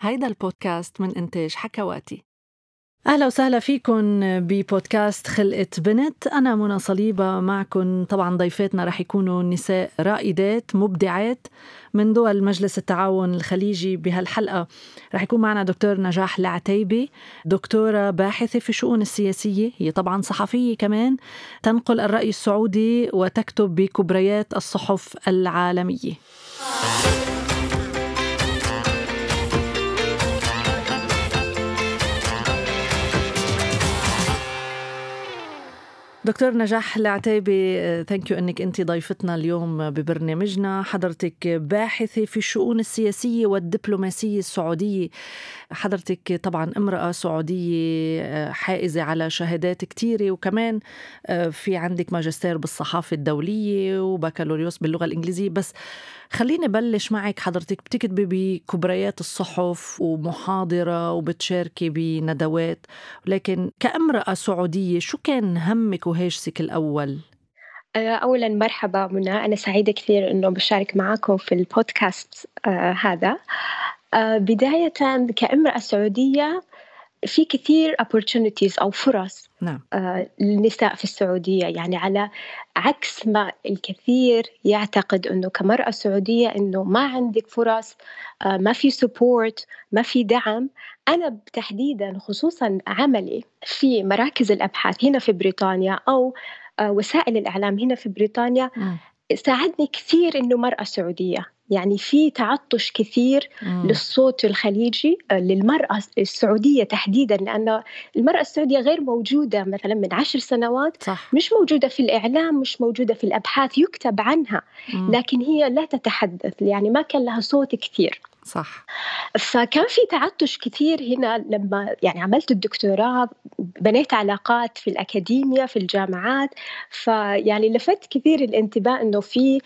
هيدا البودكاست من إنتاج حكواتي. أهلا وسهلا فيكم ببودكاست خلقة بنت. أنا منى صليبة. معكم طبعا ضيفاتنا رح يكونوا نساء رائدات مبدعات من دول مجلس التعاون الخليجي بهالحلقة. رح يكون معنا دكتور نجاح العتيبي دكتورة باحثة في الشؤون السياسية هي طبعا صحفية كمان. تنقل الرأي السعودي وتكتب بكبريات الصحف العالمية. دكتور نجاح العتيبي ثانك يو إنك انت ضيفتنا اليوم ببرنامجنا. حضرتك باحثة في الشؤون السياسية والدبلوماسية السعودية. حضرتك طبعا امرأة سعودية حائزة على شهادات كثيره وكمان في عندك ماجستير بالصحافة الدولية وبكالوريوس باللغة الإنجليزية. بس خليني بلش معك حضرتك. بتكتبي بكبريات الصحف ومحاضرة وبتشاركي بندوات. لكن كامرأة سعودية شو كان همك وهاجسك الأول؟ آه، أولا مرحبا منى أنا سعيدة كثير أنه بشارك معكم في البودكاست آه هذا آه بداية كأمرأة سعودية في كثير opportunities أو فرص نعم. للنساء في السعودية يعني على عكس ما الكثير يعتقد أنه كمرأة سعودية أنه ما عندك فرص ما في سبورت ما في دعم أنا تحديدا خصوصا عملي في مراكز الأبحاث هنا في بريطانيا أو آه وسائل الإعلام هنا في بريطانيا م. ساعدني كثير إنه مرأة سعودية يعني في تعطش كثير مم. للصوت الخليجي آه، للمرأة السعودية تحديدا لأن المرأة السعودية غير موجودة مثلا من عشر سنوات صح. مش موجودة في الإعلام مش موجودة في الأبحاث يكتب عنها مم. لكن هي لا تتحدث يعني ما كان لها صوت كثير صح. فكان في تعطش كثير هنا لما يعني عملت الدكتوراه بنيت علاقات في الأكاديمية في الجامعات فيعني لفت كثير الانتباه أنه في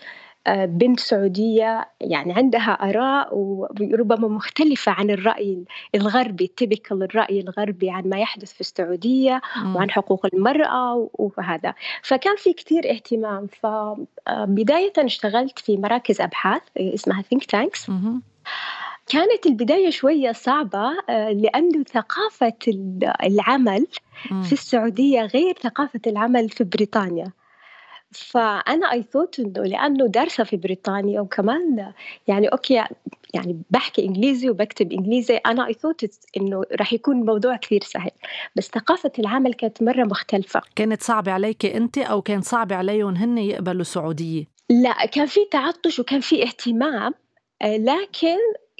آه، بنت سعودية يعني عندها آراء وربما مختلفة عن الرأي الغربي التبكل الرأي الغربي عن ما يحدث في السعودية وعن حقوق المرأة وهذا. فكان في كثير اهتمام فبداية اشتغلت في مراكز أبحاث اسمها think tanks. كانت البداية شوية صعبة آه، لأنه ثقافة العمل في السعودية غير ثقافة العمل في بريطانيا. فأنا أي ثوت إنه لأنه دارسة في بريطانيا وكمان يعني أوكي يعني بحكي إنجليزي وبكتب إنجليزي أنا أي ثوت إنه راح يكون الموضوع كثير سهل. بس ثقافة العمل كانت مرة مختلفة. كانت صعبة عليك أنت أو كان صعب عليهم هن يقبلوا سعودية؟ لا كان في تعطش وكان في اهتمام. لكن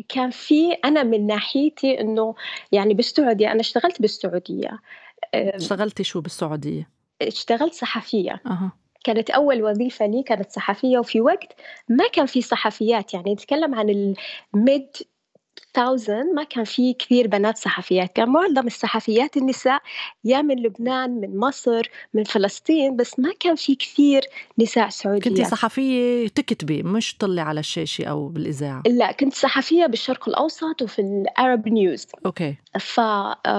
كان في أنا من ناحيتي إنه يعني بالسعودية أنا اشتغلت بالسعودية اشتغلتي شو بالسعودية؟ اشتغلت صحفية أه. كانت أول وظيفة لي كانت صحفية وفي وقت ما كان في صحفيات يعني نتكلم عن الميد 1000 ما كان في كثير بنات صحفيات كان معظم الصحفيات النساء يا من لبنان من مصر من فلسطين بس ما كان في كثير نساء سعوديات كنت صحفية تكتبي مش طلي على الشاشة أو بالإذاعة؟ لا كنت صحفية بالشرق الأوسط وفي العرب نيوز أوكي. ف...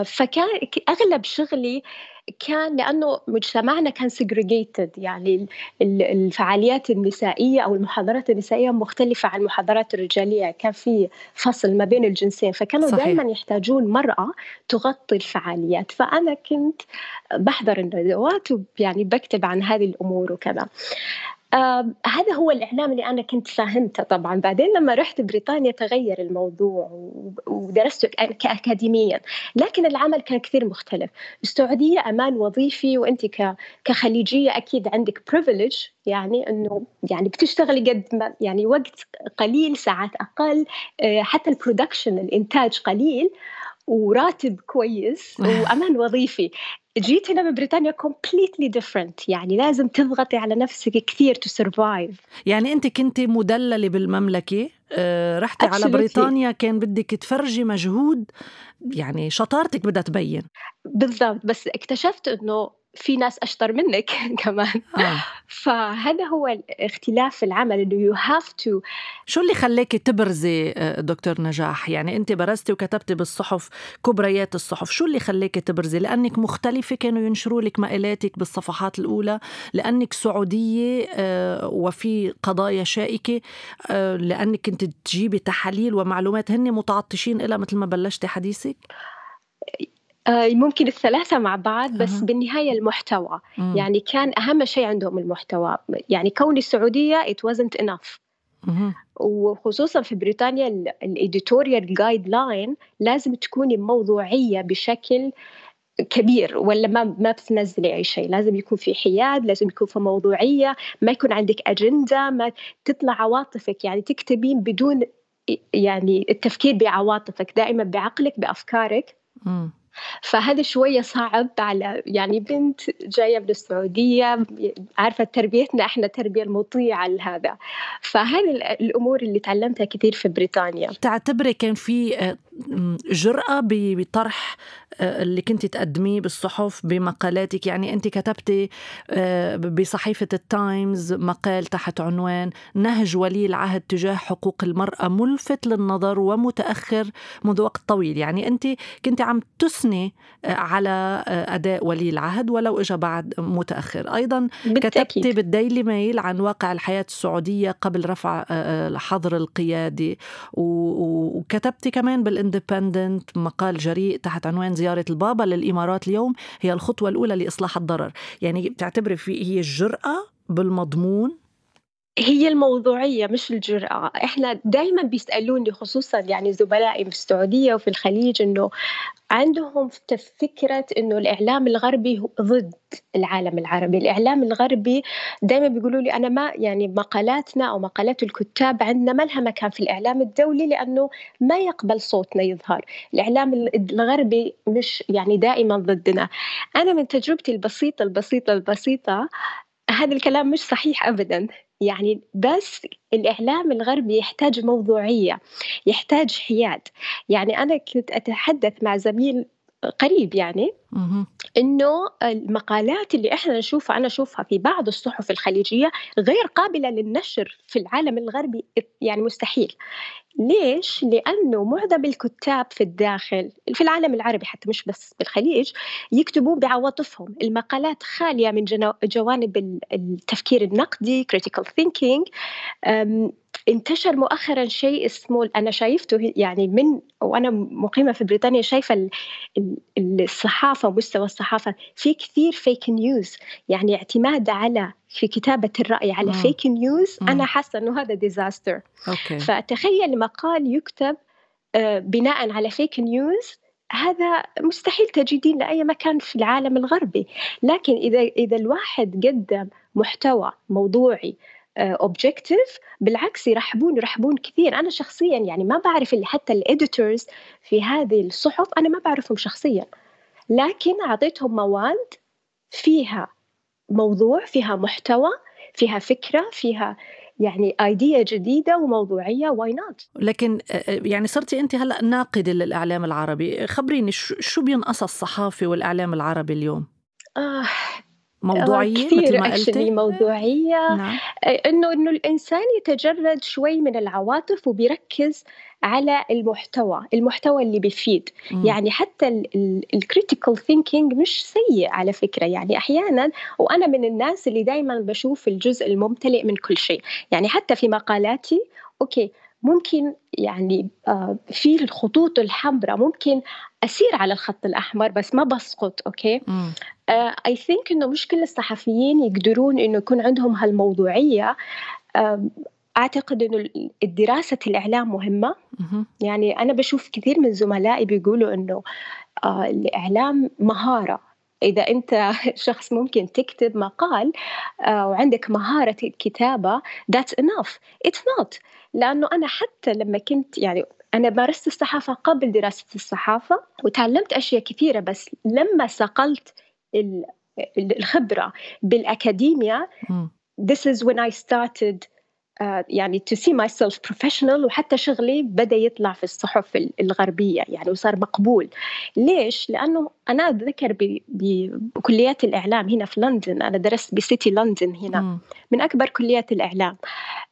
فكان أغلب شغلي كان لأنه مجتمعنا كان segregated يعني الفعاليات النسائية أو المحاضرات النسائية مختلفة عن المحاضرات الرجالية كان في فصل ما بين الجنسين فكانوا دائما يحتاجون مرأة تغطي الفعاليات. فأنا كنت بحضر الندوات ويعني بكتب عن هذه الأمور وكذا. هذا هو الإعلام اللي أنا كنت فاهمته طبعا. بعدين لما رحت بريطانيا تغير الموضوع ودرسته كأكاديميا. لكن العمل كان كثير مختلف. السعودية أمان وظيفي وأنت كخليجية أكيد عندك بريفليج يعني أنه يعني بتشتغلي قد ما يعني وقت قليل ساعات أقل آه حتى ال production الإنتاج قليل. وراتب كويس وأمان وظيفي. جيت هنا ببريطانيا completely different يعني لازم تضغطي على نفسك كثير to survive يعني أنت كنت مدللة بالمملكة آه رحتي على بريطانيا كان بدك تفرجي مجهود يعني شطارتك بدها تبين. بالضبط. بس اكتشفت إنه في ناس أشطر منك كمان. آه. فهذا هو الاختلاف في العمل. انه you have to show اللي خلاكي تبرزي آه، دكتور نجاح؟ يعني أنت برزتي وكتبتي بالصحف كبريات الصحف. شو اللي خلاكي تبرزي؟ لأنك مختلفة كانوا ينشروا لك مقالاتك بالصفحات الأولى لأنك سعودية آه، وفي قضايا شائكة آه، لأنك كنت تجيبي تحاليل ومعلومات. هن متعطشين لها مثل ما بلشتي حديثك؟ ممكن الثلاثة مع بعض بس أه. بالنهاية المحتوى مم. يعني كان أهم شيء عندهم المحتوى يعني كوني سعودية it wasn't enough. وخصوصا في بريطانيا الإديتوريال جايد لاين لازم تكوني موضوعية بشكل كبير ولا ما ما بتنزلي أي شيء لازم يكون في حياد لازم يكون في موضوعية ما يكون عندك أجندة ما تطلع عواطفك يعني تكتبين بدون يعني التفكير بعواطفك دائما بعقلك بأفكارك م. فهذا شوية صعب على يعني بنت جاية من السعودية عارفة تربيتنا إحنا تربية المطيعة لهذا. فهذه الأمور اللي تعلمتها كثير في بريطانيا. تعتبري كان في آه، جرأة بطرح آه، اللي كنت تقدميه بالصحف بمقالاتك؟ يعني أنت كتبتي آه، بصحيفة التايمز مقال تحت عنوان نهج ولي العهد تجاه حقوق المرأة ملفت للنظر ومتأخر منذ وقت طويل. يعني أنت كنت عم تثني آه، على أداء ولي العهد ولو إجا بعد متأخر. أيضا بالتأكيد. كتبتي بالديلي ميل عن واقع الحياة السعودية قبل رفع الحظر القيادي. وكتبتي كمان بال اندبندنت مقال جريء تحت عنوان زيارة البابا للإمارات اليوم هي الخطوة الأولى لإصلاح الضرر. يعني بتعتبري في هي الجرأة بالمضمون هي الموضوعية مش الجرأة. إحنا دايما بيسألوني خصوصا يعني زملائي في السعودية وفي الخليج إنه عندهم فكرة إنه الإعلام الغربي ضد العالم العربي. الإعلام الغربي دايما بيقولوا لي أنا ما يعني مقالاتنا أو مقالات الكتاب عندنا ما لها مكان في الإعلام الدولي لأنه ما يقبل صوتنا يظهر. الإعلام الغربي مش يعني دائما ضدنا. أنا من تجربتي البسيطة البسيطة البسيطة هذا الكلام مش صحيح ابدا. يعني بس الإعلام الغربي يحتاج موضوعية يحتاج حياد. يعني أنا كنت أتحدث مع زميل قريب يعني إنه المقالات اللي إحنا نشوفها أنا أشوفها في بعض الصحف الخليجية غير قابلة للنشر في العالم الغربي يعني مستحيل. ليش؟ لأنه معظم الكتاب في الداخل في العالم العربي حتى مش بس بالخليج يكتبون بعواطفهم. المقالات خالية من جوانب التفكير النقدي critical thinking انتشر مؤخرا شيء اسمه أنا شايفته يعني من وأنا مقيمة في بريطانيا شايفة الصحافة ومستوى الصحافة. في كثير fake news يعني اعتماد على في كتابة الرأي على fake news أنا حاسة أنه هذا disaster okay. فتخيل مقال يكتب آه، بناء على fake news هذا مستحيل تجدين لأي مكان في العالم الغربي. لكن إذا إذا الواحد قدم محتوى موضوعي objective آه، بالعكس يرحبون يرحبون كثير. أنا شخصيا يعني ما بعرف اللي حتى ال editors في هذه الصحف أنا ما بعرفهم شخصيا. لكن أعطيتهم مواد فيها موضوع فيها محتوى فيها فكرة فيها يعني idea جديدة وموضوعية. why not لكن آه، آه، يعني صرتي أنت هلأ ناقدة للإعلام العربي. خبريني شو بينقص الصحافة والإعلام العربي اليوم؟ آه موضوعية مثل ما قلتي؟ موضوعية. نعم. انه إنه الإنسان يتجرد شوي من العواطف وبيركز على المحتوى المحتوى اللي بيفيد. م. يعني حتى ال critical thinking مش سيء على فكرة. يعني أحيانا وأنا من الناس اللي دائما بشوف الجزء الممتلئ من كل شيء. يعني حتى في مقالاتي okay ممكن يعني آه، في الخطوط الحمراء ممكن أسير على الخط الأحمر بس ما بسقط okay? I uh, think إنه مش كل الصحفيين يقدرون إنه يكون عندهم هالموضوعية. أعتقد إنه الدراسة الإعلام مهمة. يعني أنا بشوف كثير من زملائي بيقولوا إنه uh, الإعلام مهارة. إذا أنت شخص ممكن تكتب مقال وعندك مهارة الكتابة that's enough. It's not. لأنه أنا حتى لما كنت يعني أنا مارست الصحافة قبل دراسة الصحافة وتعلمت أشياء كثيرة بس لما صقلت الخبرة بالأكاديميا this is when I started uh, يعني to see myself professional وحتى شغلي بدأ يطلع في الصحف الغربية يعني وصار مقبول. ليش؟ لأنه أنا أتذكر بكليات الإعلام هنا في لندن. أنا درست ب City لندن هنا. م. من أكبر كليات الإعلام.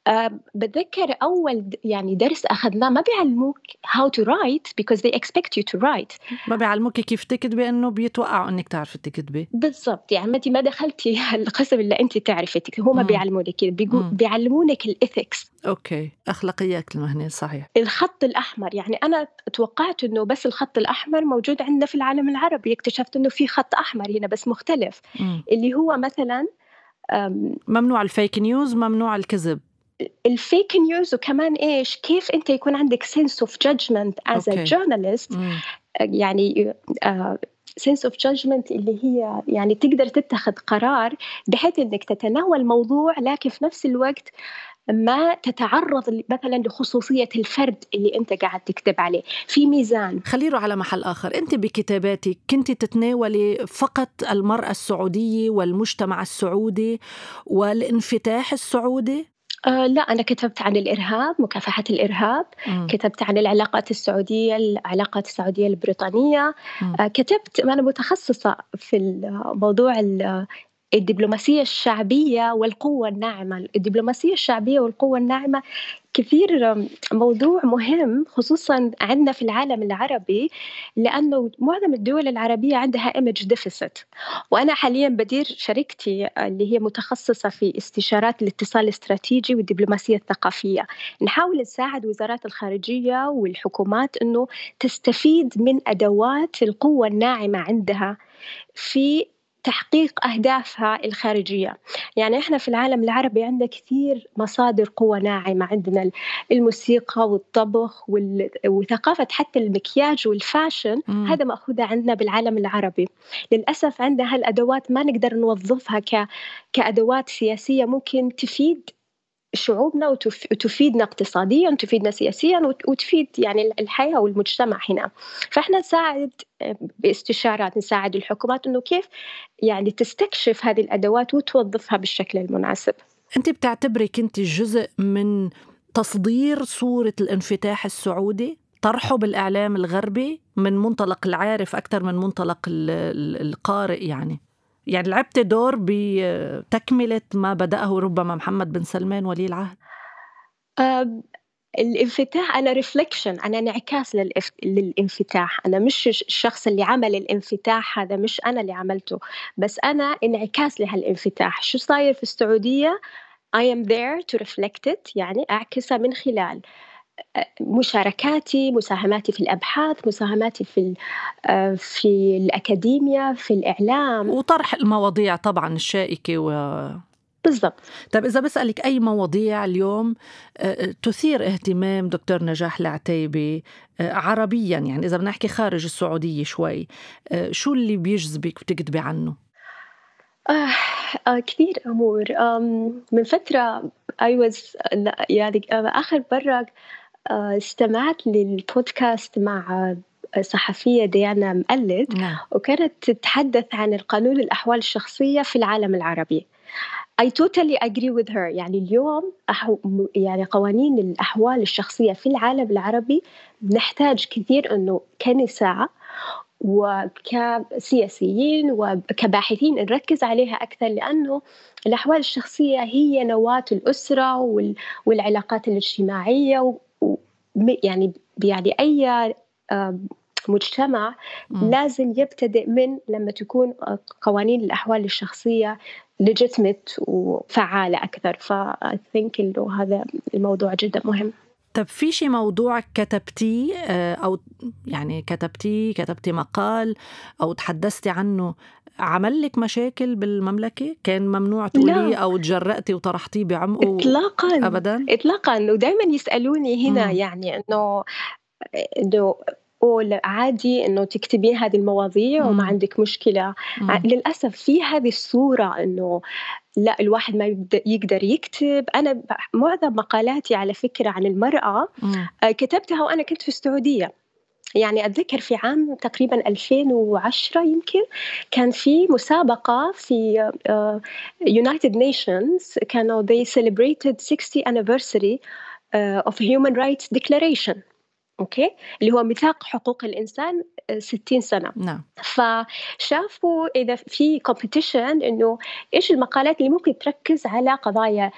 أه بتذكر أول يعني درس أخذناه ما بيعلموك how to write because they expect you to write. ما بيعلموك كيف تكتبي إنه بيتوقعوا إنك تعرفي تكتبي. بالضبط. يعني أنت ما دخلتي القسم اللي أنت تعرفي تكتبي هم بيعلمونك كده. بيعلمونك ال ethics. okay. أخلاقيات المهنة صحيح. الخط الأحمر. يعني أنا توقعت إنه بس الخط الأحمر موجود عندنا في العالم العربي. اكتشفت إنه في خط أحمر هنا بس مختلف م. اللي هو مثلا ممنوع ال fake news ممنوع الكذب ال fake news وكمان إيش كيف أنت يكون عندك judgment as okay. a journalist م. يعني sense of judgment اللي هي يعني تقدر تتخذ قرار بحيث إنك تتناول موضوع لكن في نفس الوقت ما تتعرض مثلا لخصوصية الفرد اللي أنت قاعد تكتب عليه. في ميزان. خليله على محل آخر. أنت بكتاباتك كنت تتناولي فقط المرأة السعودية والمجتمع السعودي والانفتاح السعودي؟ آه لا أنا كتبت عن الإرهاب مكافحة الإرهاب. م. كتبت عن العلاقات السعودية العلاقات السعودية البريطانية. آه كتبت أنا متخصصة في الموضوع الدبلوماسية الشعبية والقوة الناعمة. الدبلوماسية الشعبية والقوة الناعمة كثير موضوع مهم خصوصا عندنا في العالم العربي لأنه معظم الدول العربية عندها image deficit وأنا حاليا بدير شركتي اللي هي متخصصة في استشارات الاتصال الاستراتيجي والدبلوماسية الثقافية. نحاول نساعد وزارات الخارجية والحكومات أنه تستفيد من أدوات القوة الناعمة عندها في تحقيق أهدافها الخارجية. يعني إحنا في العالم العربي عندنا كثير مصادر قوة ناعمة. عندنا الموسيقى والطبخ وثقافة حتى المكياج والفاشن مم. هذا مأخوذة عندنا بالعالم العربي. للأسف عندنا هالأدوات ما نقدر نوظفها ك... كأدوات سياسية ممكن تفيد شعوبنا وتفيدنا اقتصاديا وتفيدنا سياسيا وتفيد يعني الحياة والمجتمع هنا. فإحنا نساعد باستشارات نساعد الحكومات إنه كيف يعني تستكشف هذه الأدوات وتوظفها بالشكل المناسب. أنت بتعتبري كنت جزء من تصدير صورة الانفتاح السعودي طرحه بالإعلام الغربي من منطلق العارف أكثر من منطلق القارئ يعني؟ يعني لعبت دور بتكملة ما بدأه ربما محمد بن سلمان ولي العهد؟ الانفتاح أنا ريفليكشن أنا انعكاس للانفتاح. أنا مش الشخص اللي عمل الانفتاح هذا مش أنا اللي عملته. بس أنا انعكاس لهالانفتاح. شو صاير في السعودية؟ I am there to reflect it يعني أعكسها من خلال. مشاركاتي مساهماتي في الأبحاث مساهماتي في آه، في الاكاديميا في الإعلام. وطرح المواضيع طبعا الشائكة و بالضبط. طيب إذا بسألك أي مواضيع اليوم آه، تثير اهتمام دكتور نجاح العتيبي آه، عربيا يعني إذا بنحكي خارج السعودية شوي شو اللي بيجذبك وتكتبي عنه؟ آه آه كثير أمور. من فترة I was يعني آخر مرة آه، استمعت للبودكاست مع صحفية ديانا مقلد نعم. وكانت تتحدث عن القانون الأحوال الشخصية في العالم العربي I totally agree with her يعني اليوم أحو يعني قوانين الأحوال الشخصية في العالم العربي نحتاج كثير أنه كنساء وكسياسيين وكباحثين نركز عليها أكثر لأنه الأحوال الشخصية هي نواة الأسرة والعلاقات الاجتماعية يعني يعني أي مجتمع م. لازم يبتدئ من لما تكون قوانين الأحوال الشخصية ليجيتمت وفعالة أكثر ف think إنه هذا الموضوع جدا مهم طب في شي موضوع كتبتيه أو يعني كتبتيه كتبتي مقال أو تحدثتي عنه عمل لك مشاكل بالمملكة؟ كان ممنوع تقوليه أو تجرأتي وطرحتيه بعمقه؟ إطلاقا أبدا؟ إطلاقا ودائما يسألوني هنا مم. يعني إنه إنه عادي إنه تكتبين هذه المواضيع وما عندك مشكلة. مم. للأسف في هذه الصورة إنه لا الواحد ما يقدر يكتب. أنا معظم مقالاتي على فكرة عن المرأة مم. آه، كتبتها وأنا كنت في السعودية. يعني أتذكر في عام تقريبا 2010 يمكن كان في مسابقة في United Nations. كانوا they celebrated 60 anniversary of Human Rights Declaration. okay؟ اللي هو ميثاق حقوق الإنسان 60 سنة. نعم. فشافوا إذا في competition إنه إيش المقالات اللي ممكن تركز على قضايا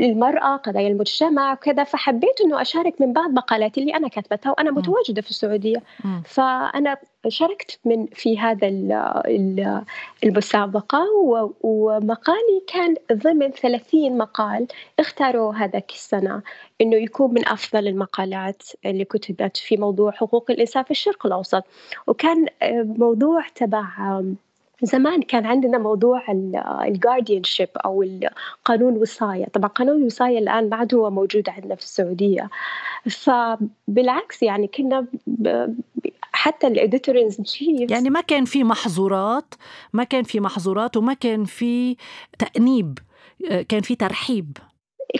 المرأة قضايا المجتمع وكذا. فحبيت إنه أشارك من بعض مقالاتي اللي أنا كتبتها وأنا متواجدة في السعودية. فأنا شاركت من في هذا المسابقة ومقالي كان ضمن 30 مقال اختاروا هذاك السنة إنه يكون من أفضل المقالات اللي كتبت في موضوع حقوق الإنسان في الشرق الأوسط. وكان موضوع تبع زمان كان عندنا موضوع الجارديان شيب أو قانون الوصايه، طبعا قانون الوصاية الآن ما هو موجود عندنا في السعودية. فبالعكس يعني كنا حتى الإديتورز يعني ما كان في محظورات ما كان في محظورات وما كان في تأنيب كان في ترحيب.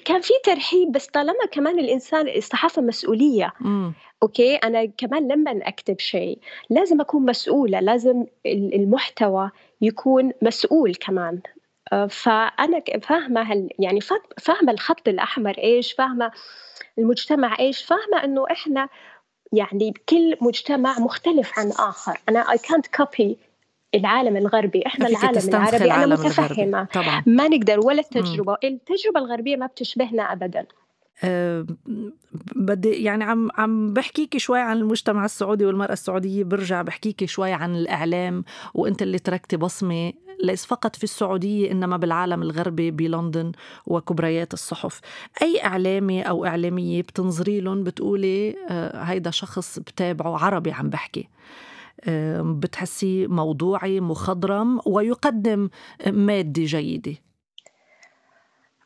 كان في ترحيب بس طالما كمان الإنسان الصحافه مسؤولية. م. أوكي؟ أنا كمان لما أكتب شيء لازم أكون مسؤولة لازم المحتوى يكون مسؤول كمان. آه، فأنا فاهمة يعني فاهمة الخط الأحمر إيش فاهمة المجتمع إيش فاهمة إنه إحنا يعني كل مجتمع مختلف عن آخر. أنا I can't copy العالم الغربي. إحنا العالم العربي أنا متفهمة. طبعا. ما نقدر ولا التجربة. م. التجربة الغربية ما بتشبهنا ابدا. بدي يعني عم عم بحكيكي شوي عن المجتمع السعودي والمرأة السعودية برجع بحكيكي شوي عن الإعلام وأنت اللي تركتي بصمة ليس فقط في السعودية إنما بالعالم الغربي بلندن وكبريات الصحف. أي إعلامي أو إعلامية بتنظري لهم بتقولي أه هيدا شخص بتابعه عربي عم بحكي. بتحسيه موضوعي مخضرم ويقدم مادة جيدة.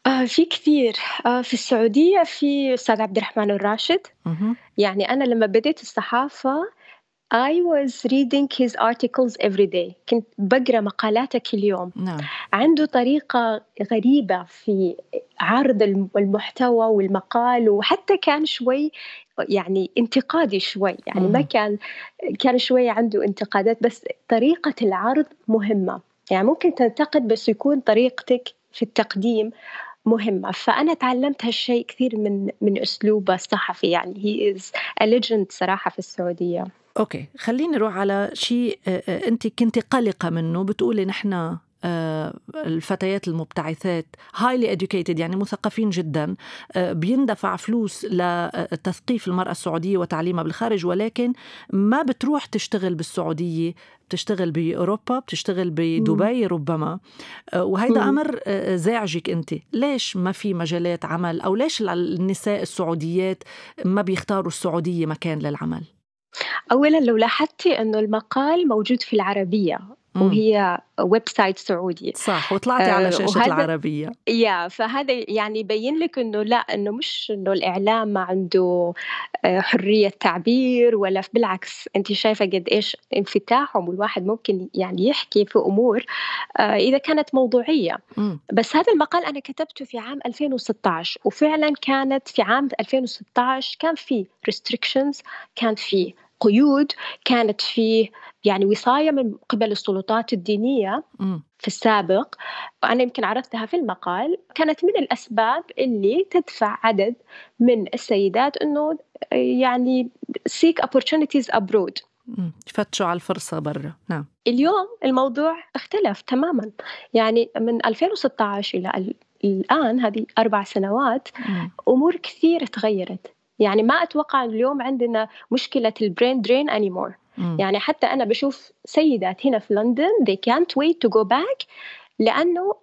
آه في كثير. آه في السعودية في أستاذ عبد الرحمن الراشد. يعني أنا لما بديت الصحافة I was reading his articles every day. كنت بقرأ مقالاته كل يوم نعم. عنده طريقة غريبة في عرض المحتوى والمقال وحتى كان شوي يعني انتقادي شوي. يعني ما كان كان شوي عنده انتقادات بس طريقة العرض مهمة. يعني ممكن تنتقد بس يكون طريقتك في التقديم مهمة. فأنا تعلمت هالشيء كثير من من أسلوبه الصحفي يعني he is legend صراحة في السعودية. okay خليني نروح على شيء أنت كنت قلقة منه بتقولي نحن الفتيات المبتعثات highly educated يعني مثقفين جدا بيندفع فلوس لتثقيف المرأة السعودية وتعليمها بالخارج ولكن ما بتروح تشتغل بالسعودية بتشتغل بأوروبا بتشتغل بدبي ربما. وهيدا أمر زاعجك أنت. ليش ما في مجالات عمل؟ أو ليش النساء السعوديات ما بيختاروا السعودية مكان للعمل؟ اولا لو لاحظتي أنه المقال موجود في العربية. وهي website سعودي. صح وطلعتي على آه، شاشة العربية. يا فهذا يعني يبين لك إنه لا إنه مش إنه الإعلام ما عنده آه، حرية تعبير ولا بالعكس أنت شايفة قد إيش انفتاحهم والواحد ممكن يعني يحكي في أمور آه، إذا كانت موضوعية. م. بس هذا المقال أنا كتبته في عام 2016 وفعلا كانت في عام 2016 كان في restrictions كان في قيود كانت فيه يعني وصاية من قبل السلطات الدينية في السابق وأنا يمكن عرفتها في المقال كانت من الأسباب اللي تدفع عدد من السيدات أنه يعني seek opportunities abroad. يفتشوا على الفرصة برا. نعم. اليوم الموضوع اختلف تماما. يعني من 2016 إلى الآن هذه أربع سنوات أمور كثير تغيرت. يعني ما أتوقع اليوم عندنا مشكلة البرين درين anymore. يعني حتى أنا بشوف سيدات هنا في لندن they can't wait to go back لأنه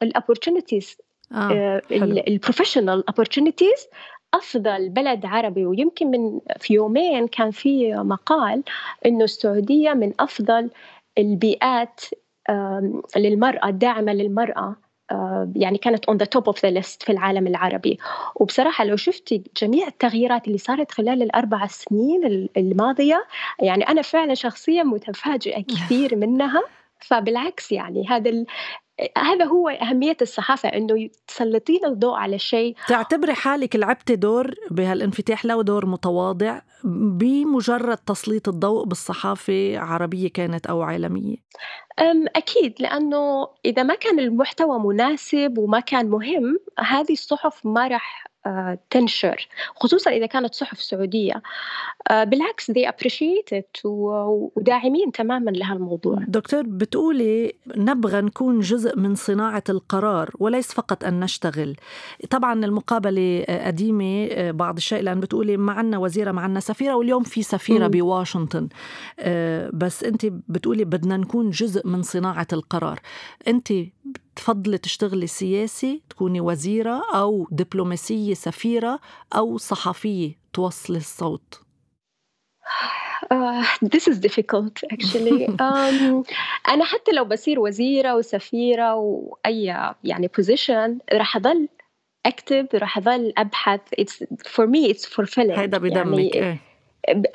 آه. البروفيشنال opportunities أفضل بلد عربي. ويمكن من في يومين كان في مقال إنه السعودية من أفضل البيئات للمرأة الداعمة للمرأة. آه، يعني كانت on the top of the list في العالم العربي. وبصراحة لو شفتي جميع التغييرات اللي صارت خلال الأربع سنين الماضية يعني أنا فعلا شخصيا متفاجئة كثير منها. فبالعكس يعني هذا هذا هو أهمية الصحافة إنه تسلطين الضوء على شيء تعتبري حالك لعبتي دور بهالانفتاح لو دور متواضع بمجرد تسليط الضوء بالصحافة عربية كانت أو عالمية؟ أكيد لأنه إذا ما كان المحتوى مناسب وما كان مهم هذه الصحف ما راح تنشر خصوصا إذا كانت صحف سعودية. آه، بالعكس they appreciate it وداعمين تماما لهالموضوع. دكتور بتقولي نبغى نكون جزء من صناعة القرار وليس فقط أن نشتغل. طبعا المقابلة قديمة بعض الشيء لأن بتقولي معنا وزيرة معنا سفيرة واليوم في سفيرة م. بواشنطن. بس أنت بتقولي بدنا نكون جزء من صناعة القرار. أنت تفضلي تشتغلي سياسي تكوني وزيرة أو دبلوماسية سفيرة أو صحفية توصلي الصوت Uh, this is difficult actually. Um, أنا حتى لو بصير وزيرة وسفيرة وأي يعني position راح أضل أكتب راح أضل أبحث. It's for me it's fulfilling. هيدا بدمك يعني إيه؟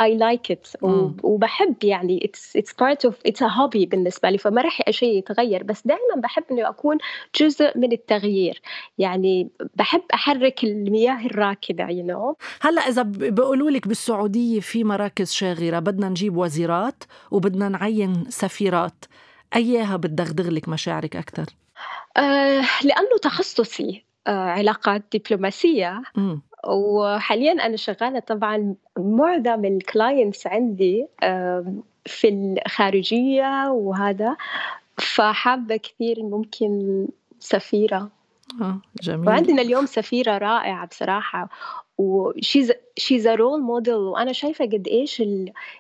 I like it. وبحب يعني it's it's part of it's a hobby بالنسبة لي فما راح شيء يتغير. بس دائما بحب إنه أكون جزء من التغيير. يعني بحب أحرك المياه الراكدة you know. هلأ إذا بيقولوا لك بالسعودية في مراكز شاغرة بدنا نجيب وزيرات وبدنا نعين سفيرات. أيها بتدغدغ لك مشاعرك أكثر؟ آه لأنه تخصصي آه علاقات دبلوماسية. م. وحاليا أنا شغالة طبعا معظم الكلاينتس عندي في الخارجية وهذا فحابة كثير ممكن سفيرة. آه جميل. وعندنا اليوم سفيرة رائعة بصراحة و she's she's a role model وأنا شايفة قد إيش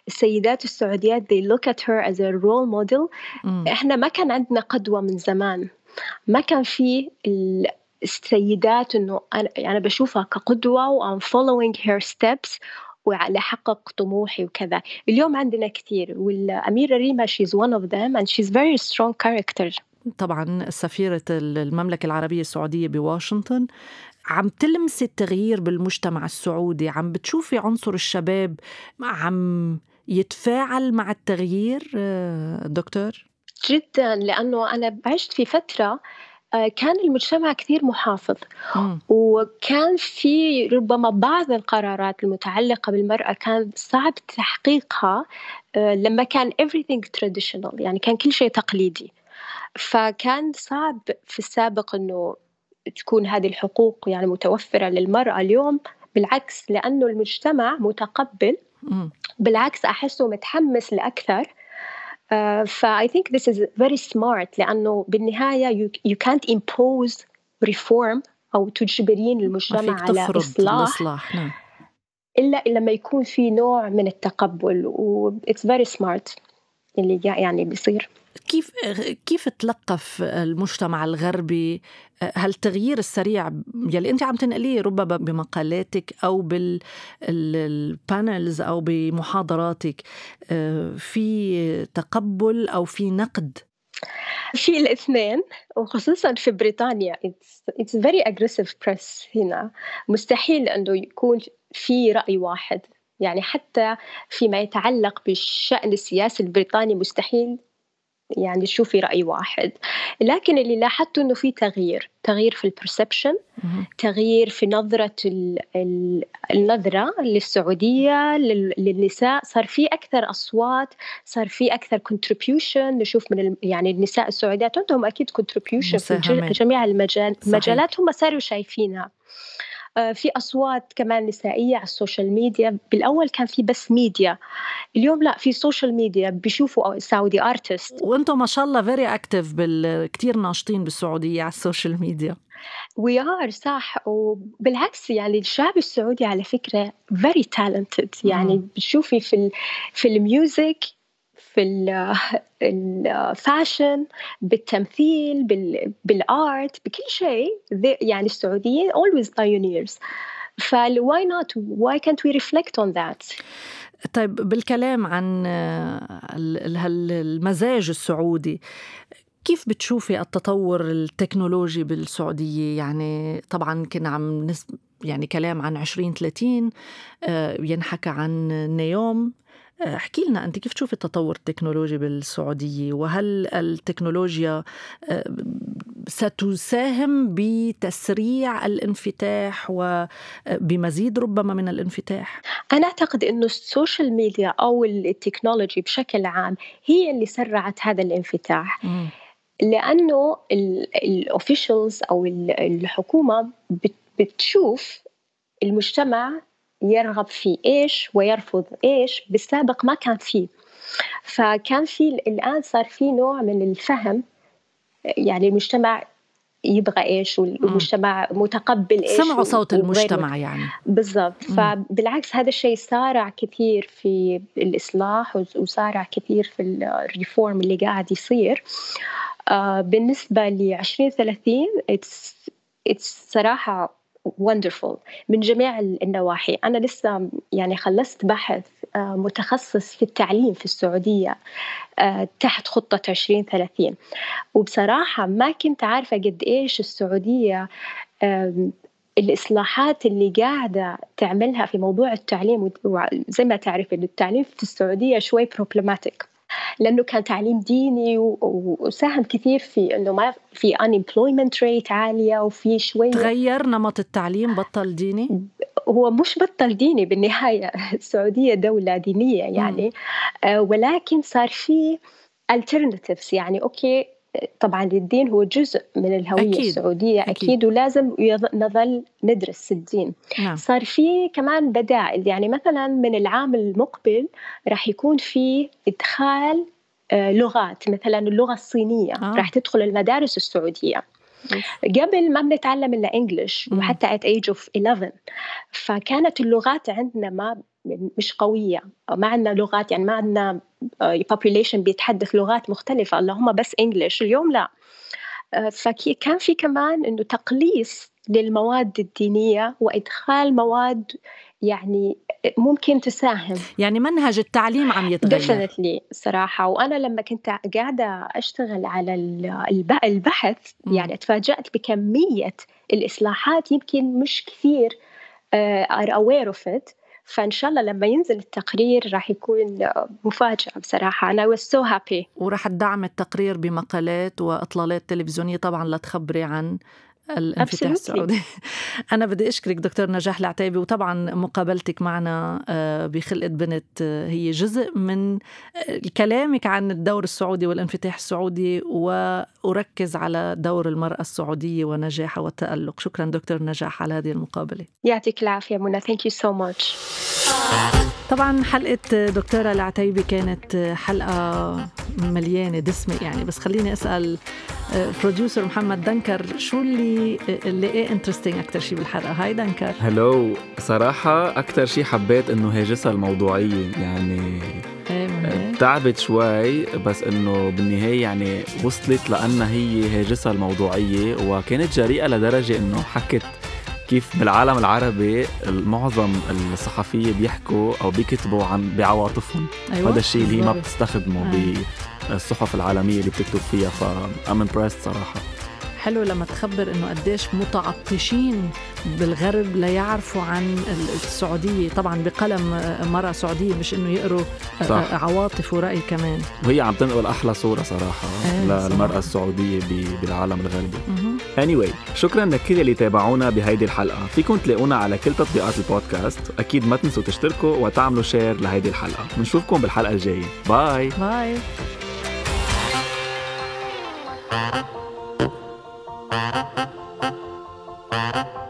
السيدات السعوديات they look at her as a role model. إحنا ما كان عندنا قدوة من زمان. ما كان في السيدات إنه أنا يعني بشوفها كقدوة و I'm following her steps وأحقق طموحي وكذا. اليوم عندنا كثير والأميرة ريما she's one of them and she's very strong character. طبعا سفيرة المملكة العربية السعودية بواشنطن. عم تلمسي التغيير بالمجتمع السعودي عم بتشوفي عنصر الشباب عم يتفاعل مع التغيير آه، دكتور؟ جدا لأنه أنا عشت في فترة كان المجتمع كثير محافظ. وكان في ربما بعض القرارات المتعلقة بالمرأة كان صعب تحقيقها آه، لما كان everything traditional يعني كان كل شيء تقليدي. فكان صعب في السابق إنه تكون هذه الحقوق يعني متوفرة للمرأة اليوم بالعكس لأنه المجتمع متقبل. بالعكس أحسه متحمس لأكثر. ف I think this is very smart لأنه بالنهاية you, you can't impose reform أو تجبرين المجتمع على إصلاح الإصلاح نعم. إلا لما يكون في نوع من التقبل و it's very smart اللي يعني بيصير كيف كيف تلقف المجتمع الغربي؟ هالتغيير السريع يلي أنت عم تنقليه ربما بمقالاتك أو بالبانلز أو بمحاضراتك في تقبل أو في نقد؟ في الاثنين وخصوصا في بريطانيا. It's, it's very aggressive press هنا. مستحيل إنه يكون في رأي واحد. يعني حتى فيما يتعلق بالشأن السياسي البريطاني مستحيل. يعني تشوفي رأي واحد. لكن اللي لاحظته أنه في تغيير تغيير في ال perception تغيير في نظرة النظرة للسعودية للنساء. صار في أكثر أصوات صار في أكثر contribution نشوف من يعني النساء السعوديات عندهم أكيد contribution في جميع المجالات هم صاروا شايفينها. في أصوات كمان نسائية على ال social media. بالأول كان في بس ميديا. اليوم لا في سوشيال ميديا بيشوفوا سعودي artist وأنتم ما شاء الله very active بال... كثير ناشطين بالسعودية على السوشيال ميديا. وي ار صح. وبالعكس يعني الشعب السعودي على فكرة very talented يعني بتشوفي في ال... في ال music في ال fashion بالتمثيل بالارت بكل شيء. يعني السعوديين always pioneers. ف why not واي كانت وي ريفلكت اون ذات طيب بالكلام عن المزاج السعودي كيف بتشوفي التطور التكنولوجي بالسعودية؟ يعني طبعا كنا عم نسب يعني كلام عن 2030 آه، ينحكى عن نيوم. احكي لنا أنت كيف تشوفي التطور التكنولوجي بالسعودية؟ وهل التكنولوجيا آه، ستساهم بتسريع الانفتاح وبمزيد ربما من الانفتاح؟ أنا أعتقد إنه ال social media أو ال technology بشكل عام هي اللي سرعت هذا الانفتاح. م. لأنه ال officials أو الحكومة بتشوف المجتمع يرغب في إيش ويرفض إيش بالسابق ما كان فيه. فكان في الآن صار في نوع من الفهم يعني المجتمع يبغى إيش والمجتمع متقبل إيش سمعوا صوت المجتمع يعني. بالضبط. فبالعكس هذا الشيء سارع كثير في الإصلاح وسارع كثير في ال reform اللي قاعد يصير. آه بالنسبة ل 2030 it's it's صراحة wonderful. من جميع النواحي. أنا لسه يعني خلصت بحث آه، متخصص في التعليم في السعودية آه، تحت خطة 2030 وبصراحة ما كنت عارفة قد إيش السعودية الإصلاحات اللي قاعدة تعملها في موضوع التعليم وزي ما تعرف التعليم في السعودية شوي بروبلماتيك لأنه كان تعليم ديني وساهم كثير في إنه ما في unemployment rate عالية وفي شوي تغير نمط التعليم بطل ديني؟ هو مش بطل ديني بالنهاية السعوديه دولة دينية يعني آه ولكن صار في alternatives يعني أوكي طبعا الدين هو جزء من الهوية أكيد. السعودية أكيد, أكيد ولازم نظل ندرس الدين نعم. صار في كمان بدائل يعني مثلا من العام المقبل راح يكون في إدخال آه، لغات مثلا اللغة الصينية آه. راح تدخل المدارس السعودية قبل ما بنتعلم إلا انجلش وحتى at age of 11 فكانت اللغات عندنا ما مش قوية. ما عندنا لغات يعني ما عندنا آه، population بيتحدث لغات مختلفة. اللهم بس انجلش اليوم لا. آه، فكان في كمان إنه تقليص للمواد الدينية وإدخال مواد يعني ممكن تساهم. يعني منهج التعليم عم يتغير. ديفنتلي صراحة. وأنا لما كنت قاعدة أشتغل على البحث يعني تفاجأت بكمية الإصلاحات يمكن مش كثير are aware of it. فإن شاء الله لما ينزل التقرير راح يكون مفاجأة بصراحة. أنا was so happy. وراح تدعم التقرير بمقالات وإطلالات تلفزيونية. طبعا لتخبري عن الانفتاح السعودي. أنا بدي أشكرك دكتور نجاح العتيبي وطبعا مقابلتك معنا آه، بخلقة بنت آه، هي جزء من آه، كلامك عن الدور السعودي والانفتاح السعودي وأركز على دور المرأة السعودية ونجاحها والتألق. شكرا دكتور نجاح على هذه المقابلة. يعطيك العافية منى. thank you so much طبعا حلقة دكتورة العتيبي كانت حلقة مليانة دسمة يعني بس خليني أسأل producer محمد دنكر شو اللي اللي إيه interesting أكثر شيء بالحلقة؟ hi دنكر. hello صراحة أكثر شيء حبيت إنه هاجسها الموضوعية يعني إيه، تعبت شوي بس إنه بالنهاية يعني وصلت لأنها هي هاجسها الموضوعية وكانت جريئة لدرجة إنه حكت كيف بالعالم العربي معظم الصحفية بيحكوا أو بيكتبوا عن بعواطفهم أيوة. هذا الشيء اللي هي ما بتستخدمه آه. بالصحف العالمية اللي بتكتب فيها فأم امبرست صراحة حلو لما تخبر إنه قديش متعطشين بالغرب ليعرفوا عن السعودية. طبعا بقلم مراه سعودية مش إنه يقروا صح. عواطف ورأي كمان. وهي عم تنقل أحلى صورة صراحة إيه للمرأة صح. السعوديه بالعالم الغربي. anyway شكرا لكل اللي تابعونا بهيدي الحلقة. فيكم تلاقونا على كل تطبيقات البودكاست. أكيد ما تنسوا تشتركوا وتعملوا share لهيدي الحلقة. بنشوفكم بالحلقة الجاية. bye bye Thank you.